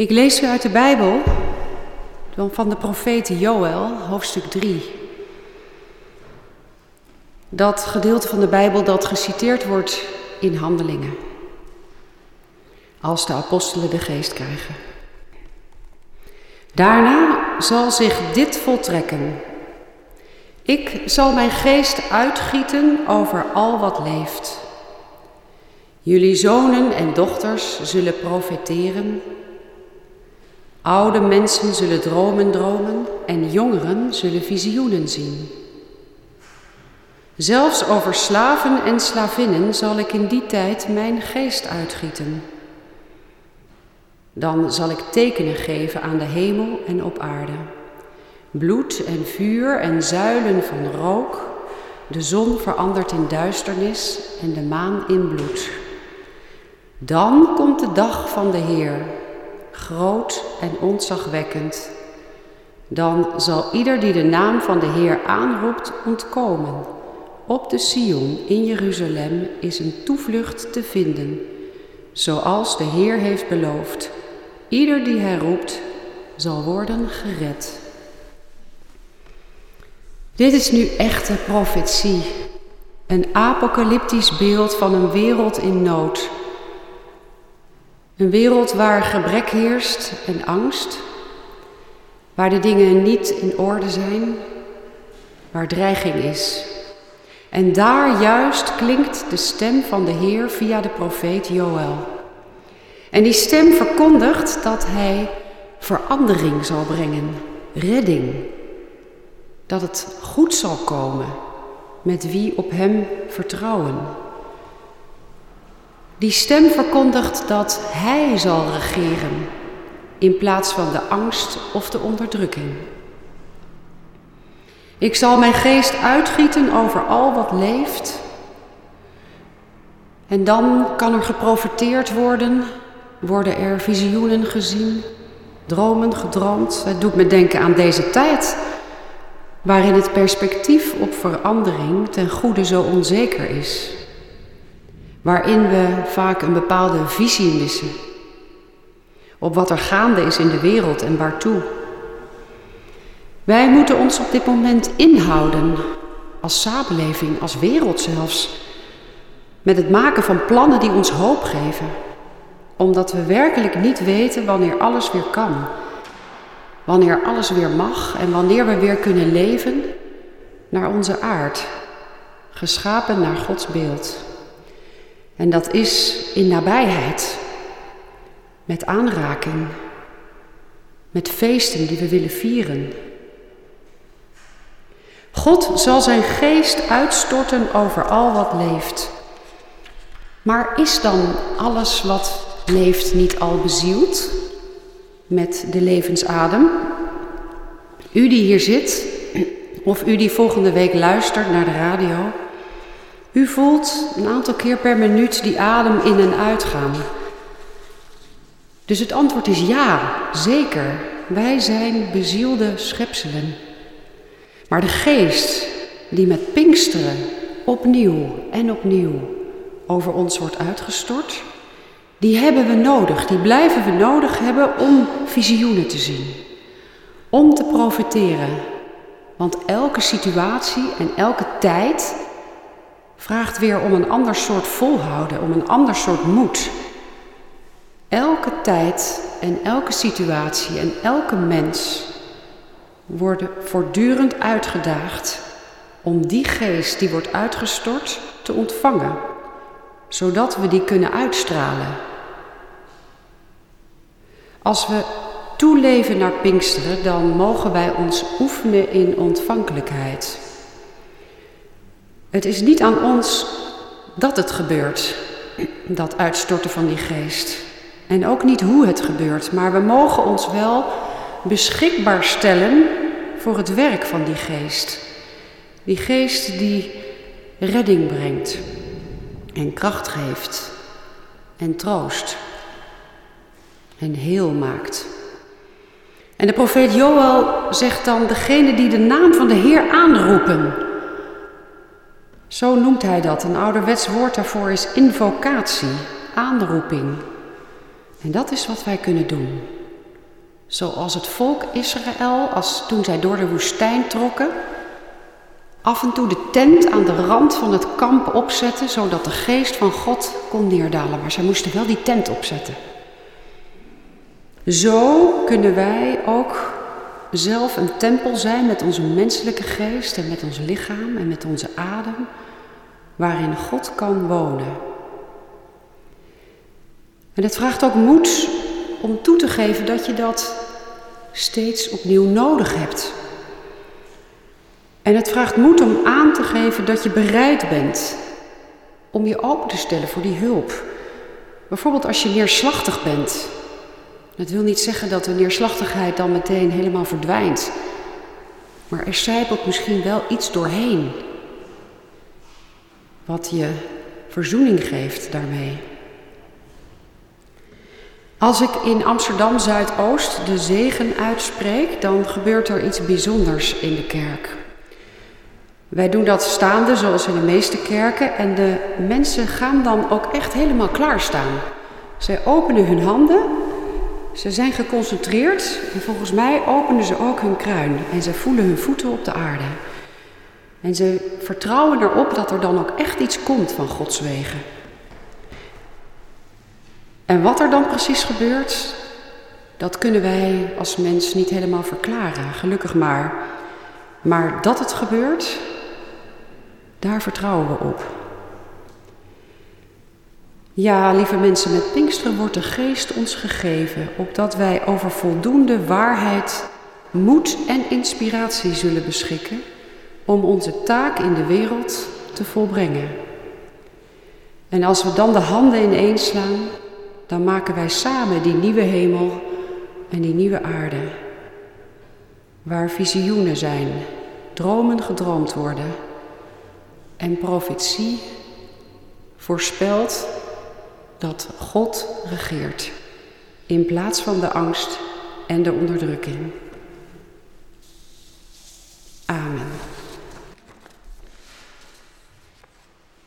Ik lees u uit de Bijbel van de profeet Joël, hoofdstuk 3. Dat gedeelte van de Bijbel dat geciteerd wordt in handelingen. Als de apostelen de geest krijgen. Daarna zal zich dit voltrekken. Ik zal mijn geest uitgieten over al wat leeft. Jullie zonen en dochters zullen profeteren. Oude mensen zullen dromen dromen en jongeren zullen visioenen zien. Zelfs over slaven en slavinnen zal ik in die tijd mijn geest uitgieten. Dan zal ik tekenen geven aan de hemel en op aarde. Bloed en vuur en zuilen van rook. De zon verandert in duisternis en de maan in bloed. Dan komt de dag van de Heer, groot en ontzagwekkend. Dan zal ieder die de naam van de Heer aanroept ontkomen. Op de Sion in Jeruzalem is een toevlucht te vinden, zoals de Heer heeft beloofd. Ieder die hij roept, zal worden gered. Dit is nu echte profetie, een apocalyptisch beeld van een wereld in nood. Een wereld waar gebrek heerst en angst, waar de dingen niet in orde zijn, waar dreiging is. En daar juist klinkt de stem van de Heer via de profeet Joël. En die stem verkondigt dat hij verandering zal brengen, redding. Dat het goed zal komen met wie op hem vertrouwen. Die stem verkondigt dat hij zal regeren in plaats van de angst of de onderdrukking. Ik zal mijn geest uitgieten over al wat leeft. En dan kan er geprofiteerd worden worden er visioenen gezien, dromen gedroomd. Het doet me denken aan deze tijd, waarin het perspectief op verandering ten goede zo onzeker is. Waarin we vaak een bepaalde visie missen op wat er gaande is in de wereld en waartoe. Wij moeten ons op dit moment inhouden, als samenleving, als wereld zelfs, met het maken van plannen die ons hoop geven omdat we werkelijk niet weten wanneer alles weer kan. Wanneer alles weer mag en wanneer we weer kunnen leven naar onze aard. Geschapen naar Gods beeld. En dat is in nabijheid. Met aanraking. Met feesten die we willen vieren. God zal zijn geest uitstorten over al wat leeft. Maar is dan alles wat leeft niet al bezield met de levensadem. U die hier zit, of u die volgende week luistert naar de radio, u voelt een aantal keer per minuut die adem in en uitgaan. Dus het antwoord is ja, zeker. Wij zijn bezielde schepselen. Maar de geest die met Pinksteren opnieuw en opnieuw over ons wordt uitgestort, die hebben we nodig, die blijven we nodig hebben om visioenen te zien. Om te profiteren. Want elke situatie en elke tijd vraagt weer om een ander soort volhouden, om een ander soort moed. Elke tijd en elke situatie en elke mens worden voortdurend uitgedaagd om die geest die wordt uitgestort te ontvangen, zodat we die kunnen uitstralen als we toeleven naar Pinksteren, dan mogen wij ons oefenen in ontvankelijkheid. Het is niet aan ons dat het gebeurt, dat uitstorten van die geest. En ook niet hoe het gebeurt, maar we mogen ons wel beschikbaar stellen voor het werk van die geest. Die geest die redding brengt en kracht geeft en troost en heel maakt. En de profeet Joël zegt dan, degene die de naam van de Heer aanroepen. Zo noemt hij dat. Een ouderwets woord daarvoor is invocatie, aanroeping. En dat is wat wij kunnen doen. Zoals het volk Israël, als toen zij door de woestijn trokken, af en toe de tent aan de rand van het kamp opzetten, zodat de geest van God kon neerdalen. Maar zij moesten wel die tent opzetten. Zo kunnen wij ook zelf een tempel zijn met onze menselijke geest en met ons lichaam en met onze adem, waarin God kan wonen. En het vraagt ook moed om toe te geven dat je dat steeds opnieuw nodig hebt. En het vraagt moed om aan te geven dat je bereid bent om je open te stellen voor die hulp. Bijvoorbeeld als je neerslachtig bent. Dat wil niet zeggen dat de neerslachtigheid dan meteen helemaal verdwijnt. Maar er zijpelt misschien wel iets doorheen. Wat je verzoening geeft daarmee. Als ik in Amsterdam Zuidoost de zegen uitspreek, dan gebeurt er iets bijzonders in de kerk. Wij doen dat staande, zoals in de meeste kerken, en de mensen gaan dan ook echt helemaal klaarstaan. Zij openen hun handen, ze zijn geconcentreerd en volgens mij openen ze ook hun kruin en ze voelen hun voeten op de aarde. En ze vertrouwen erop dat er dan ook echt iets komt van Gods wegen. En wat er dan precies gebeurt, dat kunnen wij als mens niet helemaal verklaren, gelukkig maar. Maar dat het gebeurt, daar vertrouwen we op. Ja, lieve mensen, met Pinksteren wordt de geest ons gegeven, opdat wij over voldoende waarheid, moed en inspiratie zullen beschikken om onze taak in de wereld te volbrengen. En als we dan de handen ineens slaan, dan maken wij samen die nieuwe hemel en die nieuwe aarde, waar visioenen zijn, dromen gedroomd worden en profetie voorspelt dat God regeert in plaats van de angst en de onderdrukking.